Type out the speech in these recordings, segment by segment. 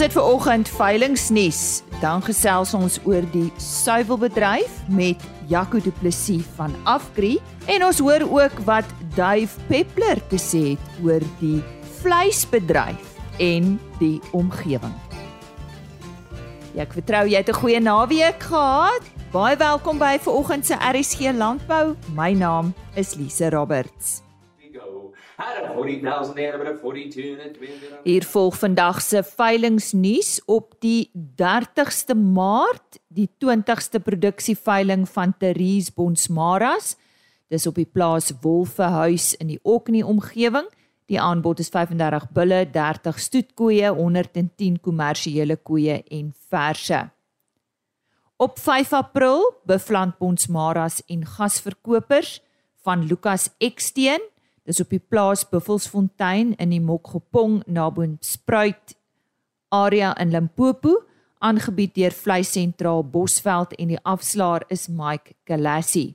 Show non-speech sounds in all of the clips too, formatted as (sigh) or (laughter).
Ons het ver oggend veilingsnuus. Dan gesels ons oor die suiwelbedryf met Jaco Du Plessis van Afgri en ons hoor ook wat Dave Peppler te sê het oor die vleisbedryf en die omgewing. Ja, ek vertrou jy het 'n goeie naweek gehad. Baie welkom by ver oggend se RSG Landbou. My naam is Lise Roberts. Hier volg vandag se veilingnuus op die 30ste Maart, die 20ste produksieveiling van Therese Bonsmaras. Dis op die plaas Wolfehuis in die Oknie omgewing. Die aanbod is 35 bulle, 30 stoetkoeie, 110 kommersiële koeie en verse. Op 5 April beplant Bonsmaras en gasverkopers van Lukas Eksteen Dis op die plaas Buffelsfontein in die Mokgopong naby Spruit area in Limpopo, aangebied deur Vleissentraal Bosveld en die afslaer is Mike Galassi.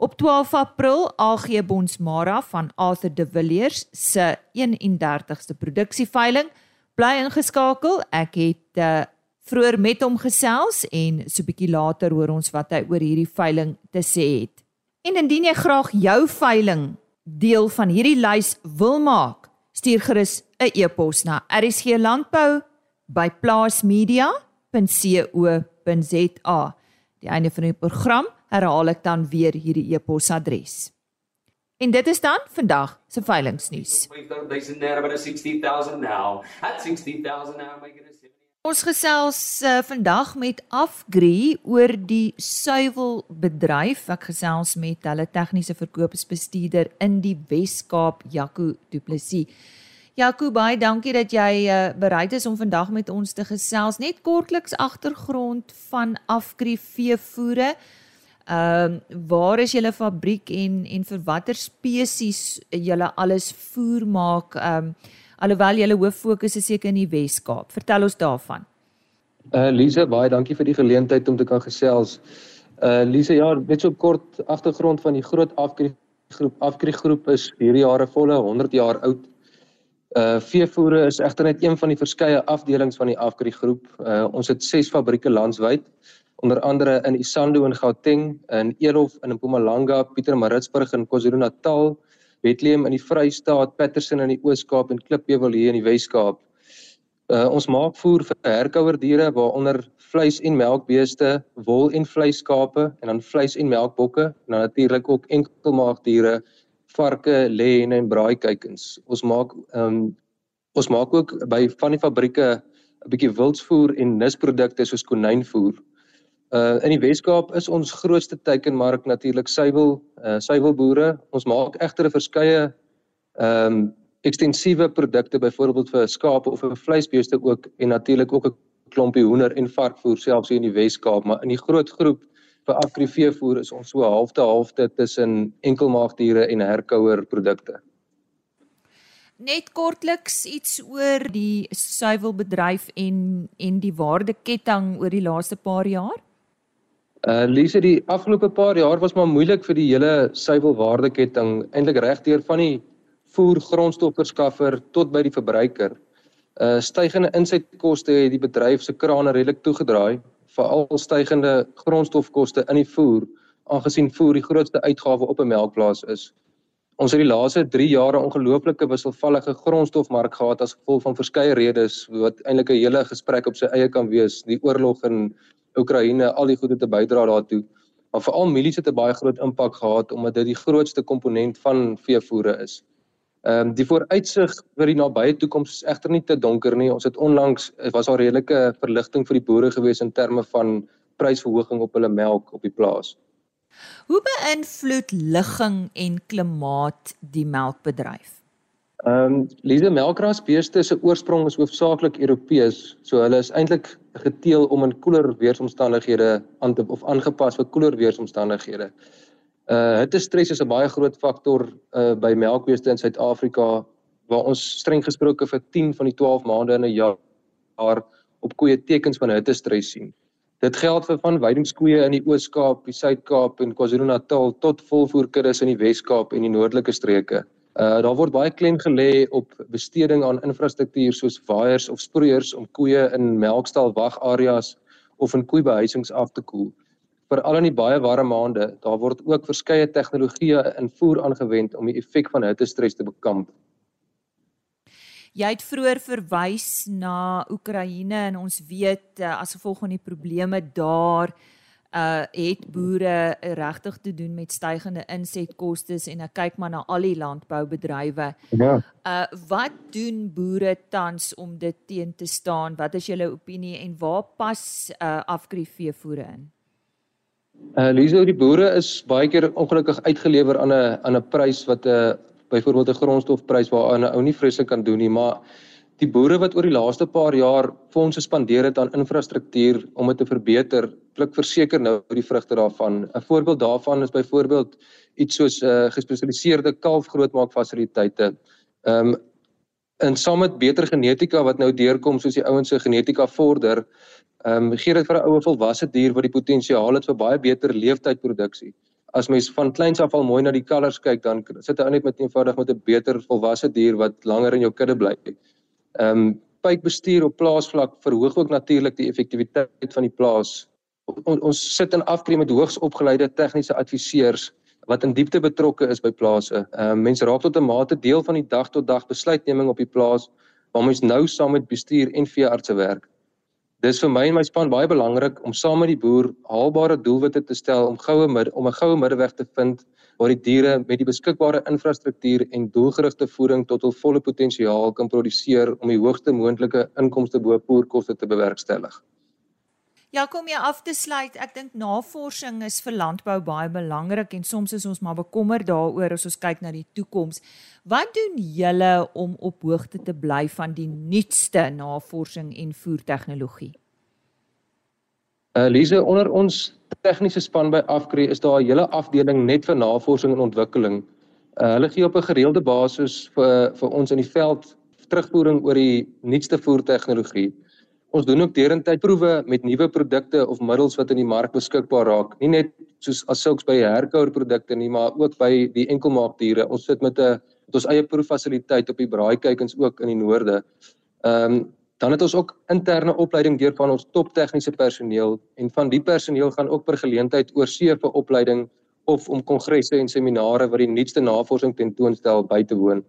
Op 12 April AG Bonsmara van Arthur De Villiers se 31ste produksieveiling bly ingeskakel. Ek het uh, vroeër met hom gesels en so bietjie later hoor ons wat hy oor hierdie veiling te sê het. En indien jy graag jou veiling deel van hierdie lys wil maak, stuur gerus 'n e-pos na rsglandbou@plaasmedia.co.za. Die einde van die program herhaal ek dan weer hierdie e-posadres. En dit is dan vandag se veilingnuus. Ons gesels uh, vandag met Afgri oor die suiwelbedryf. Ek gesels met hulle tegniese verkoopsbestuurder in die Wes-Kaap, Jaco Du Plessis. Jaco, baie dankie dat jy uh, bereid is om vandag met ons te gesels. Net kortliks agtergrond van Afgri veevoere. Ehm uh, waar is julle fabriek en en vir watter spesies julle alles voer maak? Ehm um, alhoewel julle hoof fokus is seker in die Wes-Kaap. Vertel ons daarvan. Uh Lise, baie dankie vir die geleentheid om te kan gesels. Uh Lise, ja, net so kort agtergrond van die groot afkrieg groep. Afkrieg groep is hierdie jare volle 100 jaar oud. Uh veevoere is egter net een van die verskeie afdelings van die afkrieg groep. Uh ons het 6 fabrieke landwyd onder andere in Isando in Gauteng, in Elof in Mpumalanga, Pietermaritzburg in KwaZulu-Natal, Bethlehem in die Vrystaat, Patterson in die Oos-Kaap en Klippewe hier in die Wes-Kaap. Uh, ons maak voer vir herkouer diere waaronder vleis en melkbeeste, wol en vleiskape en dan vleis en melkbokke en dan natuurlik ook enkelmaagdiere, varke, lêen en braaikuikens. Ons maak um, ons maak ook by van die fabrieke 'n bietjie wildsvoer en nisprodukte soos konynvoer. Uh in die Wes-Kaap is ons grootste teikenmark natuurlik suiwel uh suiwelboere. Ons maak egter 'n verskeie ehm um, ekstensiewe produkte byvoorbeeld vir skape of vir vleisbeeste ook en natuurlik ook 'n klompie hoender en varkvoer selfs hier in die Wes-Kaap, maar in die groot groep vir agriveevoer is ons so halfte halfte tussen enkelmaagdiere en herkouer produkte. Net kortliks iets oor die suiwelbedryf en en die waardeketting oor die laaste paar jaar. Uh Lise, die afgelope paar jaar was maar moeilik vir die hele suiwelwaardeketting, eintlik regdeur van die voer grondstofverskaffer tot by die verbruiker. Uh stygende insetkoste het die bedryf se krane redelik toegedraai, veral stygende grondstofkoste in die voer, aangesien voer die grootste uitgawe op 'n melkplaas is. Ons het die laaste 3 jare ongelooflike wisselvallige grondstofmark gehad as gevolg van verskeie redes wat eintlik 'n hele gesprek op sy eie kan wees, die oorlog in Oekraïne al die goede te bydra daartoe. Maar veral mielies het 'n baie groot impak gehad omdat dit die grootste komponent van veevoere is. Ehm um, die vooruitsig vir die nabye toekoms is egter nie te donker nie. Ons het onlangs was daar redelike verligting vir die boere gewees in terme van prysverhoging op hulle melk op die plaas. Hoe beïnvloed ligging en klimaat die melkbedryf? Ehm um, Liese melkrasbeeste se oorsprong is hoofsaaklik Europees, so hulle is eintlik geteel om in koeler weeromstandighede aan te of aangepas vir koeler weeromstandighede. Uh hittestres is 'n baie groot faktor uh by melkbeeste in Suid-Afrika waar ons streng gesproke vir 10 van die 12 maande in 'n jaar op koeie tekens van hittestres sien. Dit geld vir van weidingskoeie in die Oos-Kaap, die Suid-Kaap en KwaZulu-Natal tot volvoerkuddes in die Wes-Kaap en die noordelike streke. Uh daar word baie klem gelê op besteding aan infrastruktuur soos waaiers of sproeiers om koeie in melkstal wagareas of in koeibehuisings af te koel. Veral in die baie warm maande, daar word ook verskeie tegnologieë in voer aangewend om die effek van hittestres te bekamp. Jy het vroeër verwys na Oekraïne en ons weet uh, as gevolg van die probleme daar uh het boere regtig te doen met stygende insetkoste en ek kyk maar na al die landboubedrywe. Ja. Uh wat doen boere tans om dit teen te staan? Wat is julle opinie en waar pas uh afkriefveevoere in? Uh Liso, die boere is baie keer ongelukkig uitgelewer aan 'n aan 'n prys wat 'n uh, byvoorbeeld 'n grondstofprys waaraan 'n ou nie vreeslik kan doen nie, maar die boere wat oor die laaste paar jaar fondse spandeer het aan infrastruktuur om dit te verbeter, pluk verseker nou die vrugte daarvan. 'n Voorbeeld daarvan is byvoorbeeld iets soos 'n uh, gespesialiseerde kalfgrootmaak fasiliteite. Ehm um, en saam met beter genetika wat nou deurkom soos die ouens se genetika vorder, ehm um, gee dit vir 'n ouer volwasse dier wat die potensiaal het vir baie beter leeftydproduksie. As mens van kleins af al mooi na die kalvers kyk, dan sit hy net met eenvoudig met 'n beter volwasse dier wat langer in jou kudde bly. Ehm um, pypbestuur op plaasvlak verhoog ook natuurlik die effektiwiteit van die plaas. On, ons sit in afkry met hoogs opgeleide tegniese adviseurs wat in diepte betrokke is by plase. Ehm um, mense raak tot 'n mate deel van die dag tot dag besluitneming op die plaas waar mens nou saam met bestuur en veeartse werk. Dis vir my en my span baie belangrik om saam met die boer haalbare doelwitte te stel om goue om 'n goue middeweg te vind waar die diere met die beskikbare infrastruktuur en doelgerigte voeding tot hul volle potensiaal kan produseer om die hoogste moontlike inkomste bo voerkoste te bewerkstellig. Ja, kom jy af te sluit. Ek dink navorsing is vir landbou baie belangrik en soms is ons maar bekommerd daaroor as ons kyk na die toekoms. Wat doen julle om op hoogte te bly van die nuutste navorsing en voertegnologie? Uh Lise, onder ons tegniese span by Afkree is daar 'n hele afdeling net vir navorsing en ontwikkeling. Uh hulle gee op 'n gereelde basis vir vir ons in die veld terugvoering oor die nuutste voertegnologie. Ons doen ook derentyd proewe met nuwe produkte of middels wat in die mark beskikbaar raak. Nie net soos as sulks by herkouer produkte nie, maar ook by die enkelmaakdiere. Ons sit met 'n met ons eie proeffasiliteit op die braaikuikens ook in die noorde. Ehm um, Dan het ons ook interne opleiding deur van ons top tegniese personeel en van die personeel gaan ook per geleentheid oor vir opleiding of om kongresse en seminare wat die nuutste navorsing tentoonstel by te woon.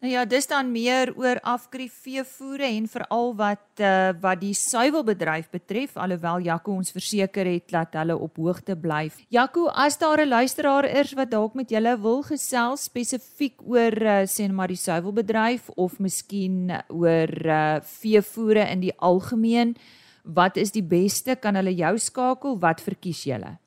Nou ja, dis dan meer oor afkrief veevoere en veral wat uh, wat die suiwelbedryf betref, alhoewel Jaco ons verseker het dat hulle op hoogte bly. Jaco, as daar 'n luisteraar is wat dalk met julle wil gesels spesifiek oor uh, sê net maar die suiwelbedryf of miskien oor uh, veevoere in die algemeen, wat is die beste? Kan hulle jou skakel? Wat verkies julle?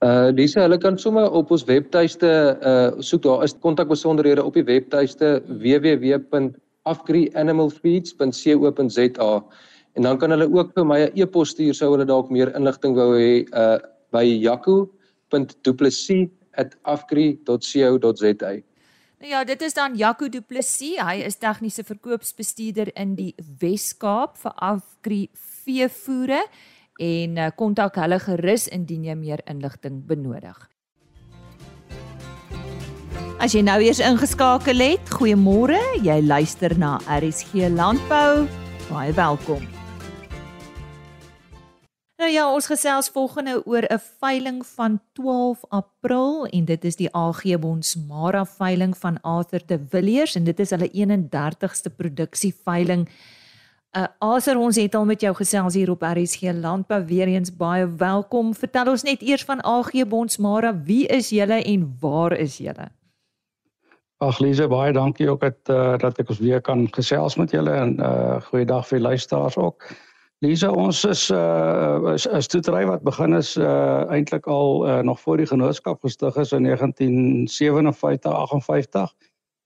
Uh Lisa, hulle kan sommer op ons webtuiste uh soek daar is kontakbesonderhede op die webtuiste www.afgrianimalfeeds.co.za en dan kan hulle ook vir my 'n e-pos stuur sou hulle dalk meer inligting wou hê uh by jaco.duplessis@afgri.co.za. Nou ja, dit is dan Jaco Du Plessis. Hy is tegniese verkoopsbestuurder in die Wes-Kaap vir Afgri veevoere en eh, kontak uh, hulle gerus indien jy meer inligting benodig. As jy nou eers ingeskakel het, goeiemôre. Jy luister na RSG Landbou. Baie welkom. Nou ja, ons gesels volgende oor 'n veiling van 12 April en dit is die AG Bonsmara veiling van Arthur de Villiers en dit is hulle 31ste produksieveiling Uh Aser ons het al met jou gesels hier op RSG Landbou weer eens baie welkom. Vertel ons net eers van AG Bondsmara, wie is julle en waar is julle? Ag Lize, baie dankie ook dat uh, dat ek ons weer kan gesels met julle en uh goeiedag vir luisteraars ook. Lize, ons is uh is 'n stoetery wat begin is uh eintlik al uh, nog voor die genootskap gestig is in 1957 58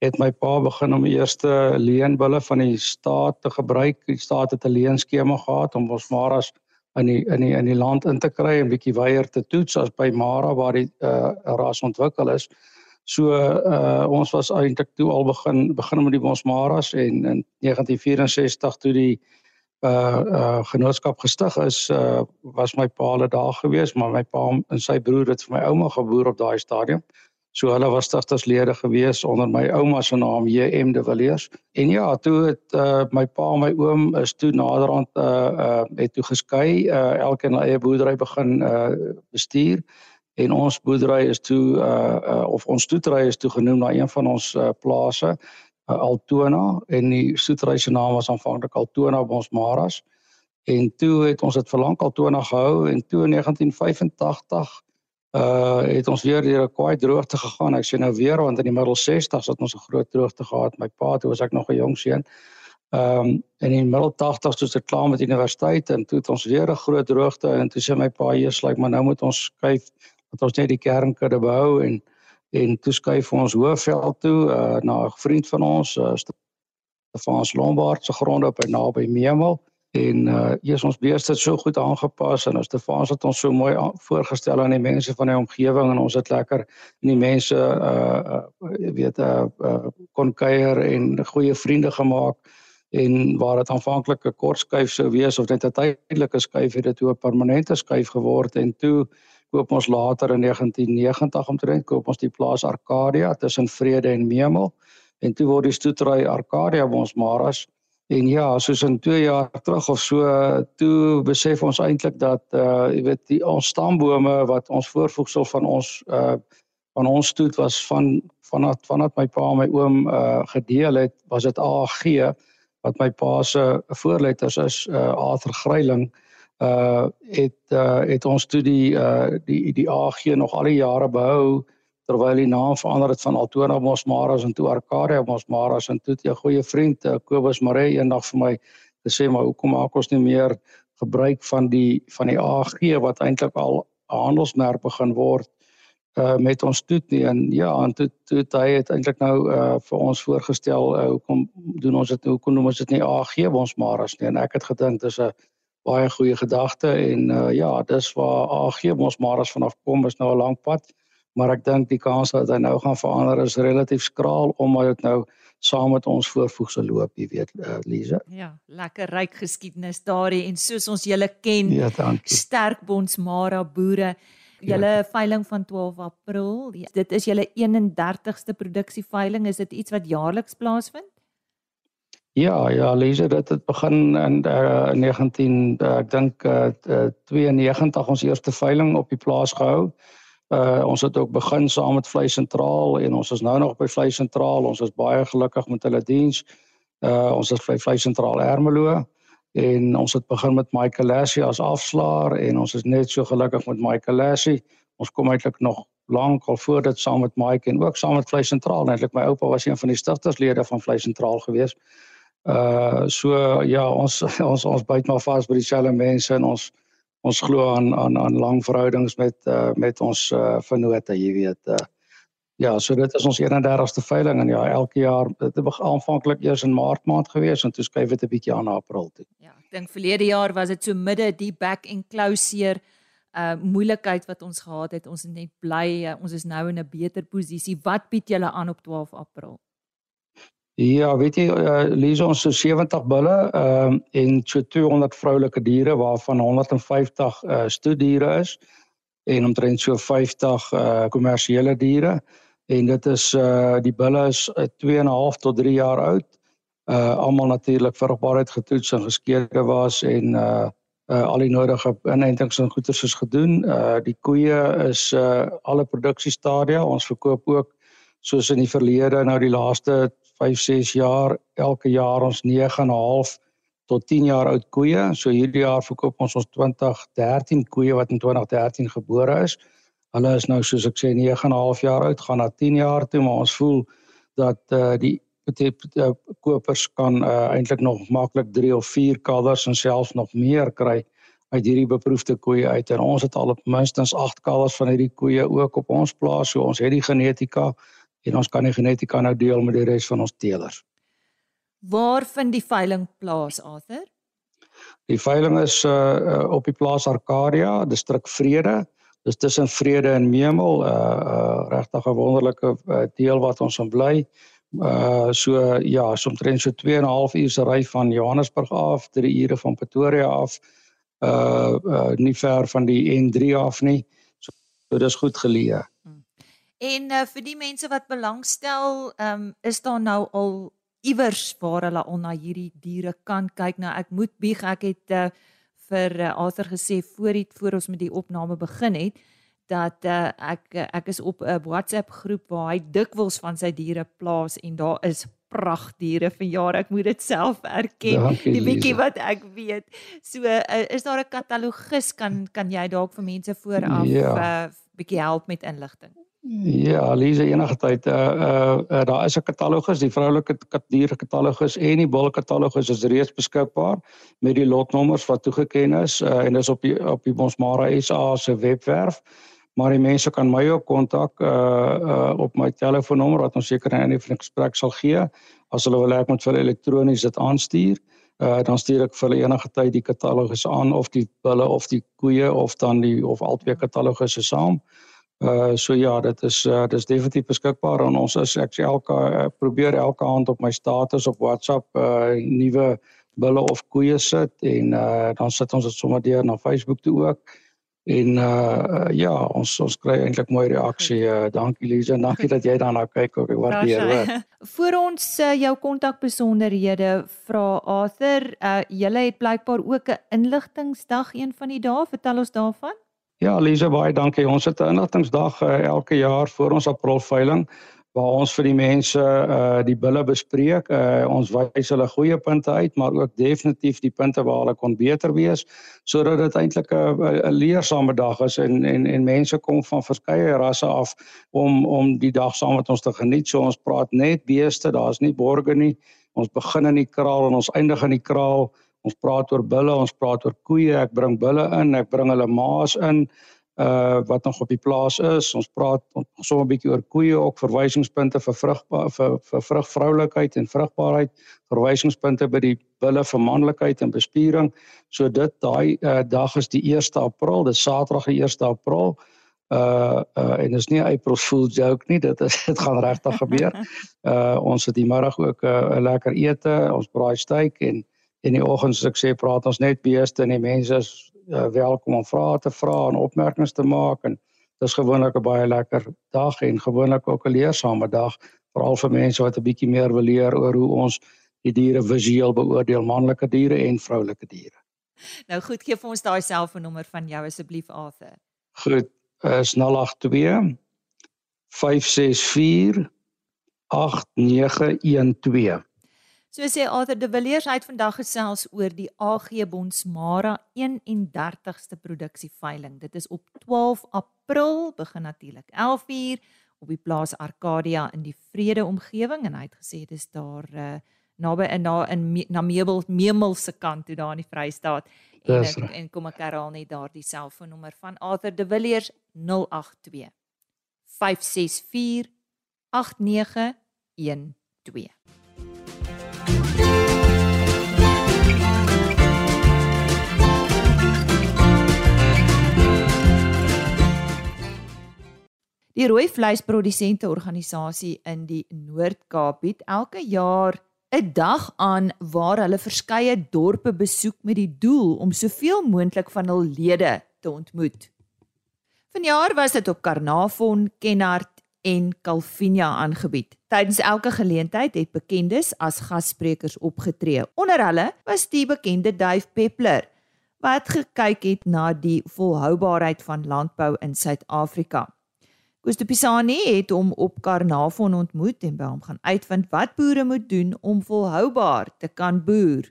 het my pa begin om die eerste leenbulle van die staat te gebruik. Die staat het 'n leenskema gehad om ons maras in die in die in die land in te kry en bietjie weier te toets as by Mara waar die uh, ras ontwikkel is. So uh ons was eintlik toe al begin begin met die Bosmaras en in 1964 toe die uh uh genootskap gestig is uh was my pa al daar gewees maar my pa en sy broer het vir my ouma geboer op daai stadium. So hulle was stigterslede gewees onder my ouma se naam JM de Villiers. En ja, toe het uh, my pa en my oom is toe naderhand uh uh het toe geskei, uh elkeen 'n eie boerdery begin uh bestuur. En ons boerdery is toe uh, uh of ons stoetery is toe genoem na een van ons uh, plase uh, Altona. En die stoetery se naam was aanvanklik Altona Bonsmaras. En toe het ons dit vir lank Altona gehou. En toe in 1985 uh het ons weer deur 'n kwaai droogte gegaan. Ek sê nou weer want in die middel 60s het ons 'n groot droogte gehad. My pa toe was ek nog 'n jong seun. Ehm um, in die middel 80s toe ek klaar met universiteit en toe het ons weer 'n groot droogte en toe sê my pa eers lyk like, maar nou moet ons skuif dat ons net die kernkudde behou en en toeskuif ons Hoëveld toe uh, na 'n vriend van ons uh, Stefans Lombard se grond op by naby Memel en uh eers ons beeste het so goed aangepas en ons Stefans het ons so mooi voorgestel aan die mense van die omgewing en ons het lekker en die mense uh, uh weet uh, uh kon kuier en goeie vriende gemaak en waar dit aanvanklik 'n kort skuif sou wees of net 'n tydelike skuif het dit toe 'n permanente skuif geword en toe koop ons later in 1990 omtrent koop ons die plaas Arcadia tussen Vrede en Memel en toe word die stoetry Arcadia by ons Maras en ja soos in 2 jaar terug of so toe besef ons eintlik dat uh jy weet die ons stambome wat ons voorvoegsel van ons uh van ons stoet was van vanaf vanaf my pa en my oom uh gedeel het was dit AG wat my pa se voorletters is uh Arthur Gryiling uh het uh het ons toe die uh die die AG nog al die jare behou terwyl die naam verander het van Altona Mosmaras en toe Arcadia Mosmaras en toe 'n goeie vriend uh, Kobus Maree eendag vir my gesê maar hoekom maak ons nie meer gebruik van die van die AG wat eintlik al 'n handelsmerk begin word uh met ons toet nie? En ja en toe toe hy het eintlik nou uh vir ons voorgestel uh, hoekom doen ons dit hoekom noem ons dit nie AG Mosmaras nie? En ek het gedink dis 'n baie goeie gedagte en uh, ja, dis waar AG ons maar as vanaf kom is nou 'n lang pad, maar ek dink die kans dat hy nou gaan verander is relatief skraal omdat dit nou saam met ons voorvoegsel loop, jy weet, uh, Lize. Ja, lekker ryk geskiedenis daardie en soos ons julle ken, ja, sterk Bonsmara boere julle ja. veiling van 12 April. Dit is julle 31ste produksiev veiling. Is dit iets wat jaarliks plaasvind? Ja, ja, lees dit het begin in uh, 19 uh, ek dink uh, 92 ons eerste veiling op die plaas gehou. Uh ons het ook begin saam met Vleis Sentraal en ons is nou nog by Vleis Sentraal. Ons is baie gelukkig met hulle diens. Uh ons is by Vleis Sentraal Ermelo en ons het begin met Michael Lassie as afslaer en ons is net so gelukkig met Michael Lassie. Ons kom eintlik nog lank al voor dit saam met Mike en ook saam met Vleis Sentraal. Eintlik my oupa was een van die stigterslede van Vleis Sentraal geweest. Uh so ja, ons (laughs) ons ons byt maar vas by dieselfde mense en ons ons glo aan aan aan lang verhoudings met uh met ons uh vennote, jy weet. Uh ja, so dit is ons 31ste veiling en ja, elke jaar dit het aanvanklik eers in Maart maand gewees en toe skuif dit 'n bietjie aan April toe. Ja, ek dink verlede jaar was dit so midde die back and closure uh moeilikheid wat ons gehad het. Ons is net bly uh, ons is nou in 'n beter posisie. Wat bied julle aan op 12 April? Ja, weet jy, uh, lees ons so 70 bulle ehm uh, en so 200 vroulike diere waarvan 150 uh, stoediere is en omtrent so 50 uh kommersiële diere en dit is uh die bulle is 2 en 'n half tot 3 jaar oud. Uh almal natuurlik vrugbaarheid getoets en geskeerde was en uh uh al die nodige inentings en goederes is gedoen. Uh die koeie is uh alle produksiestadia. Ons verkoop ook soos in die verlede nou die laaste 5, 6 jaar, elke jaar ons 9.5 tot 10 jaar oud koeie. So hierdie jaar verkoop ons ons 2013 koeie wat in 2013 gebore is. Hulle is nou soos ek sê 9.5 jaar oud, gaan na 10 jaar toe, maar ons voel dat eh uh, die uh, kopers kan uh, eintlik nog maklik 3 of 4 kalvers en selfs nog meer kry uit hierdie beproefde koeie uit. En ons het al op minstens 8 kalvers van hierdie koeie ook op ons plaas. So ons het die genetika en ons kan die genetika nou deel met die res van ons teelers. Waar vind die veiling plaas, Arthur? Die veiling is uh op die plaas Arcadia, distrik Vrede. Dis tussen Vrede en Memel, uh uh regtig 'n wonderlike uh, deel wat ons aan bly. Uh so ja, so omtrent so 2 en 'n half uur se ry van Johannesburg af, 3 ure van Pretoria af. Uh uh nie ver van die N3 af nie. So, so dis goed geleë. En uh, vir die mense wat belangstel, ehm um, is daar nou al iewers waar hulle al na hierdie diere kan kyk. Nou ek moet bieg ek het uh, vir uh, Arthur gesê voor dit voor ons met die opname begin het dat uh, ek ek is op 'n WhatsApp groep waar hy dikwels van sy diere plaas en daar is pragtdiere vir jare. Ek moet dit self erken. Dankie, die bietjie wat ek weet. So uh, is daar 'n katalogus kan kan jy dalk vir mense vooraf 'n ja. uh, bietjie help met inligting? Ja, Lise enige tyd. Uh, uh uh daar is 'n katalogus, die vroulike diere katalogus en die bulle katalogus is reeds beskikbaar met die lotnommers wat toegeken is uh, en dis op die op die Bonsmara SA se webwerf. Maar die mense kan my ook kontak uh uh op my telefoonnommer wat ons seker in 'n gesprek sal gee. As hulle wil ek moet vir elektronies dit aanstuur. Uh dan stuur ek vir hulle enige tyd die katalogus aan of die bulle of die koeie of dan die of albei katalogusse saam. uh so ja dit is uh dit is definitief beskikbaar en ons is ek elke uh, probeer elke aand op my status op WhatsApp uh nuwe bulle of koeie sit en uh dan sit ons dit sommer deur na Facebook toe ook En uh ja, ons ons kry eintlik mooi reaksie. Uh, dankie Lize, dankie dat jy daarna kyk ook. Ek waardeer dit. (laughs) Vir ons uh, jou kontakbesonderhede vra Arthur, uh julle het blykbaar ook 'n inligtingsdag een van die dae. Vertel ons daarvan. Ja, Lize, baie dankie. Ons het 'n inligtingsdag uh, elke jaar voor ons April veiling waar ons vir die mense uh die bulle bespreek. Uh ons wys hulle goeie punte uit, maar ook definitief die punte waar hulle kon beter wees sodat dit eintlik 'n 'n leersame dag is en en en mense kom van verskeie rasse af om om die dag saam met ons te geniet. So ons praat net beeste, daar's nie borge nie. Ons begin in die kraal en ons eindig in die kraal. Ons praat oor bulle, ons praat oor koeie. Ek bring bulle in, ek bring hulle maas in uh wat nog op die plaas is. Ons praat sommer 'n bietjie oor koeie ook verwysingspunte vir vrugbaar vir vir vrugvroulikheid en vrugbaarheid, verwysingspunte by die bulle vir manlikheid en bespiering. So dit daai uh dag is die 1 April, dis Saterdag die 1 April. Uh uh en is nie 'n April Fool joke nie, dit is (laughs) dit gaan regtig gebeur. (laughs) Uh ons het die middag ook 'n uh, lekker ete, ons braai steak en in die oggend soos ek sê praat ons net beeste en die mense is uh, welkom om vrae te vra en opmerkings te maak en dis gewoonlik 'n baie lekker dag en gewoonlik ook 'n leersame dag veral vir mense wat 'n bietjie meer wil leer oor hoe ons die diere visueel beoordeel manlike diere en vroulike diere. Nou goed, gee vir ons daai selfoonnommer van jou asseblief Arthur. Goed, is 082 564 8912. So sê Arthur de Villiers uit vandag gesels oor die AG Bonsmara 31ste produksieveiling. Dit is op 12 April, begin natuurlik 11uur op die plaas Arcadia in die Vrede omgewing. En hy het gesê dit is daar uh, naby in na in na Meubel Memel se kant toe daar in die Vrystaat. En ek, en kom ek herhaal net daardie selfoonnommer van Arthur de Villiers 082 564 8912 Die rooi vleisprodusente organisasie in die Noord-Kaap bied elke jaar 'n dag aan waar hulle verskeie dorpe besoek met die doel om soveel moontlik van hul lede te ontmoet. Vanjaar was dit op Karnavon, Kenhardt en Calvinia aangebied. Tydens elke geleentheid het bekendes as gassprekers opgetree. Onder hulle was die bekende Dave Peppler wat gekyk het na die volhoubaarheid van landbou in Suid-Afrika. Koos de Pisani het hom op Karnavon ontmoet en by hom gaan uitvind wat boere moet doen om volhoubaar te kan boer.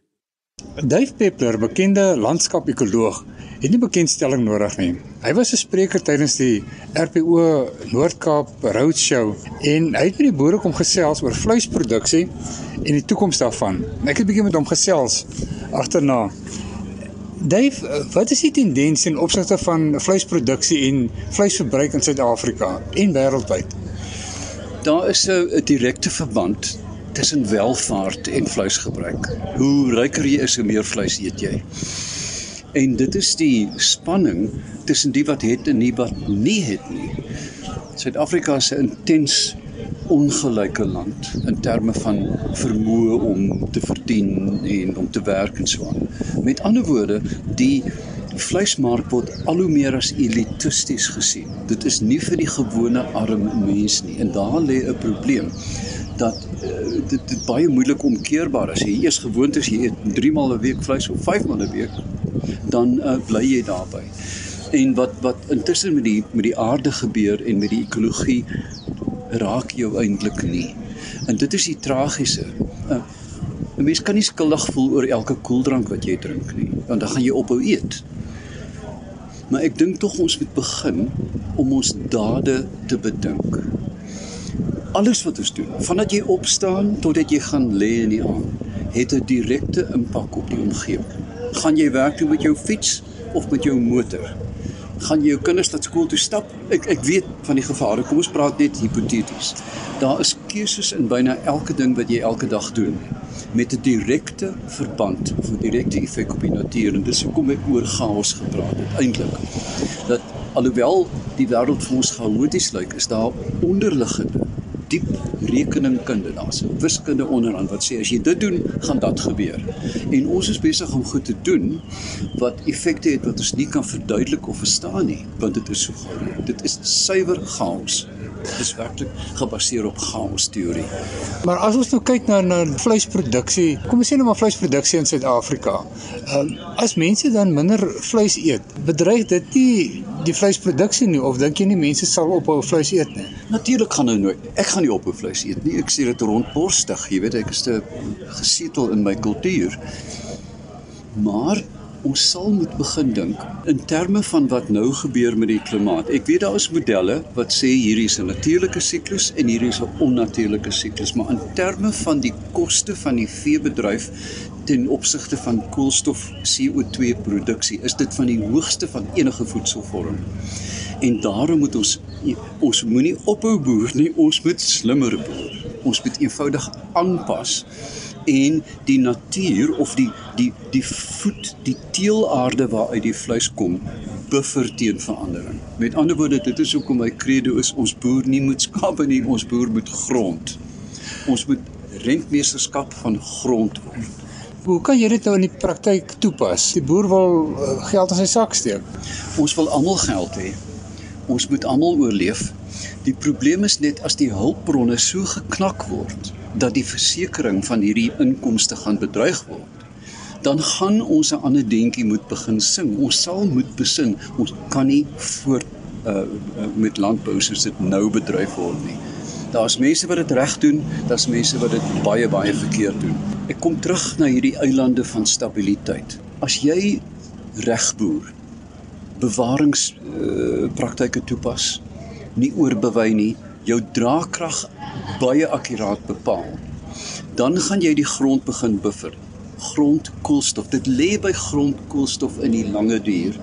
Dave Peppler, bekende landskapekoloog, het nie bekendstelling nodig nie. Hy was 'n spreker tydens die RPO Noord-Kaap Roadshow en hy het met die boere kom gesels oor vleisproduksie en die toekoms daarvan. Ek het 'n bietjie met hom gesels agterna. Dave, wat is die tendens in opsigte van vleisproduksie en vleisverbruik in Suid-Afrika en wêreldwyd? Daar is 'n direkte verband tussen welvaart en vleisgebruik. Hoe ryker jy is, hoe meer vleis eet jy. En dit is die spanning tussen die wat het en die wat nie het nie. Suid-Afrika 'n intens ongelyke land in terme van vermoë om te verdien en om te werk en so aan. Met ander woorde, die vleismark word al hoe meer as elitisties gesien. Dit is nie vir die gewone arm mens nie en daar lê 'n probleem dat uh, dit, dit baie moeilik omkeerbaar is. Jy eers gewoond is jy eet 3 maal 'n week vleis of 5 maal 'n week, dan uh, bly jy daarby. En wat wat intussen met die met die aarde gebeur en met die ekologie raak jou eintlik nie. En dit is die tragiese. Uh, 'n Mens kan nie skuldig voel oor elke koeldrank wat jy drink nie, want dan gaan jy ophou eet. Maar ek dink tog ons moet begin om ons dade te bedink. Alles wat ons doen, vandat jy opstaan totdat jy gaan lê in die aand, het 'n direkte impak op die omgewing. Gaan jy werk toe met jou fiets of met jou motor? Gaan jy jou kinders na skool toe stap? Ek ek weet van die gevare. Kom ons praat net hipoteties. Daar is keuses in byna elke ding wat jy elke dag doen met 'n direkte verband of 'n direkte effek op die natuur en dis hoekom ek oor chaos gepraat het eintlik. Dat alhoewel die wêreld vir ons chaoties lyk, is daar onderliggende diep rekeningkunde daar's wiskunde onderaan wat sê as jy dit doen gaan dat gebeur. En ons is besig om goed te doen wat effekte het wat ons nie kan verduidelik of verstaan nie want dit is so groot dit is suiwer chaos is werklik gebaseer op chaos teorie. Maar as ons nou kyk na na vleisproduksie, kom ons sê nou maar vleisproduksie in Suid-Afrika. Ehm um, as mense dan minder vleis eet, bedreig dit nie die vleisproduksie nie of dink jy nie mense sal ophou vleis eet nie? Natuurlik gaan hulle nooit. Ek gaan nie ophou vleis eet nie. Ek sê dit rondborstig, jy weet, ek is te gesetel in my kultuur. Maar ons sal moet begin dink in terme van wat nou gebeur met die klimaat. Ek weet daar is modelle wat sê hierdie is 'n natuurlike siklus en hierdie is 'n onnatuurlike siklus, maar in terme van die koste van die veebedryf ten opsigte van koolstof CO2 produksie is dit van die hoogste van enige voedselvorm. En daarom moet ons ons moenie ophou boer nie, ons moet slimmer boer. Ons moet eenvoudig aanpas en die natuur of die die die voed die teelaarde waaruit die vleis kom buffer teen verandering. Met ander woorde, dit is hoekom my credo is ons boer nie moet skape nie, ons boer moet grond. Ons moet rentmeesterskap van grond word. Hoe kan jy dit nou in die praktyk toepas? Die boer wil uh, geld in sy sak steek. Ons wil almal geld hê. Ons moet almal oorleef. Die probleem is net as die hulpbronne so geknak word dat die versekering van hierdie inkomste gaan bedreig word, dan gaan ons 'n ander deuntjie moet begin sing. Ons sal moet besin. Ons kan nie voort uh, met landbou soos dit nou bedryf word nie. Daar's mense wat dit reg doen, daar's mense wat dit baie baie verkeerd doen. Ek kom terug na hierdie eilande van stabiliteit. As jy reg boer, bewarings uh, praktyke toepas, nie oorbewy nie, jou draagkrag baie akkuraat bepaal, dan gaan jy die grond begin buffer. Grondkoolstof, dit lê by grondkoolstof in die lange duur.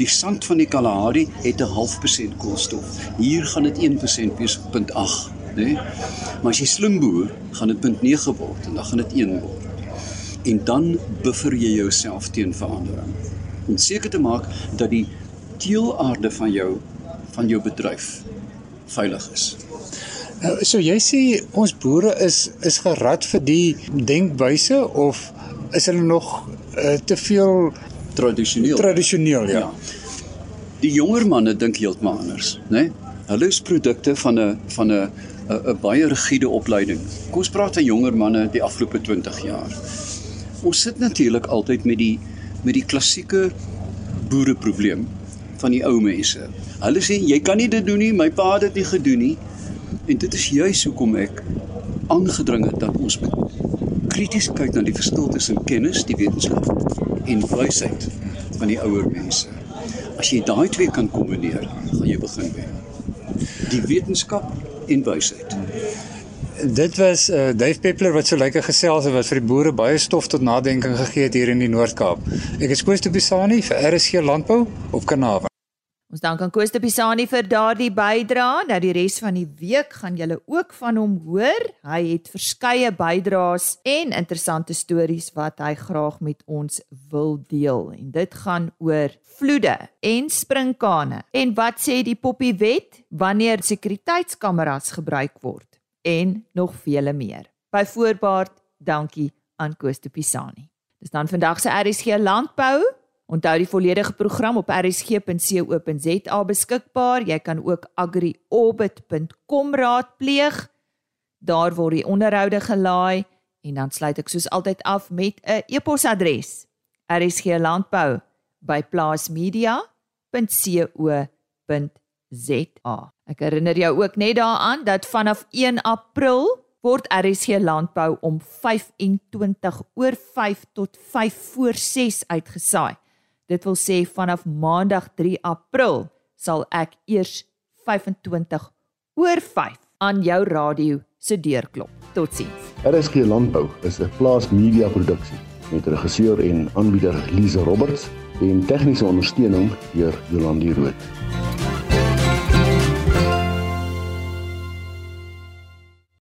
Die sand van die Kalahari het 'n half persent koolstof. Hier gaan dit 1% wees, 0.8 nê? Nee? Maar as jy slim boer, gaan dit punt 9 word en dan gaan dit 1 word. En dan buffer jy jouself teen verandering. Om seker te maak dat die teelaarde van jou van jou bedryf veilig is. Nou, so jy sê ons boere is is gerad vir die denkwyse of is hulle nog uh, te veel tradisioneel? Tradisioneel, ja. ja. Die jonger manne dink heeltemal anders, né? Nee? Hulle is produkte van 'n van 'n 'n baie rigiede opleiding. Kom ons praat van jonger manne die afgelope 20 jaar. Ons sit natuurlik altyd met die met die klassieke boereprobleem van die ou mense. Hulle sê jy kan nie dit doen nie, my pa het dit nie gedoen nie. En dit is juis hoekom ek aangedring het dat ons krities kyk na die verskil tussen kennis, die wetenskap en wysheid van die ouer mense. As jy daai twee kan kombineer, gaan jy begin wen. Die wetenskap en wysheid. Dit was uh, Dave Peppler wat so lekker gesels het wat vir die boere baie stof tot nadenking gegee het hier in die Noord-Kaap. Ek is Koos de Pisani vir RSG Landbou op Kanaal. Ons dank aan Koos de Pisani vir daardie bydrae. Nou die res van die week gaan julle ook van hom hoor. Hy het verskeie bydraes en interessante stories wat hy graag met ons wil deel. En dit gaan oor vloede en sprinkane. En wat sê die Poppy wet wanneer sekuriteitskameras gebruik word en nog vele meer. Byvoorbeeld, dankie aan Koos de Pisani. Dis dan vandag se RSG landbou. Onthou die volledige program op rsg.co.za beskikbaar. Jy kan ook agriorbit.com raadpleeg. Daar word die onderhoude gelaai en dan sluit ek soos altyd af met 'n e-posadres: rsglandbou@plaasmedia.co.za. Ek herinner jou ook net daaraan dat vanaf 1 April word RSG Landbou om 25 oor 5 tot 5 voor 6 uitgesaai. Dit wil sê vanaf Maandag 3 April sal ek eers 25 oor 5 aan jou radio se deur klop. Totsiens. RSG Landbou is 'n plaas media produksie met regisseur en aanbieder Lize Roberts en tegniese ondersteuning deur Jolande Rooi.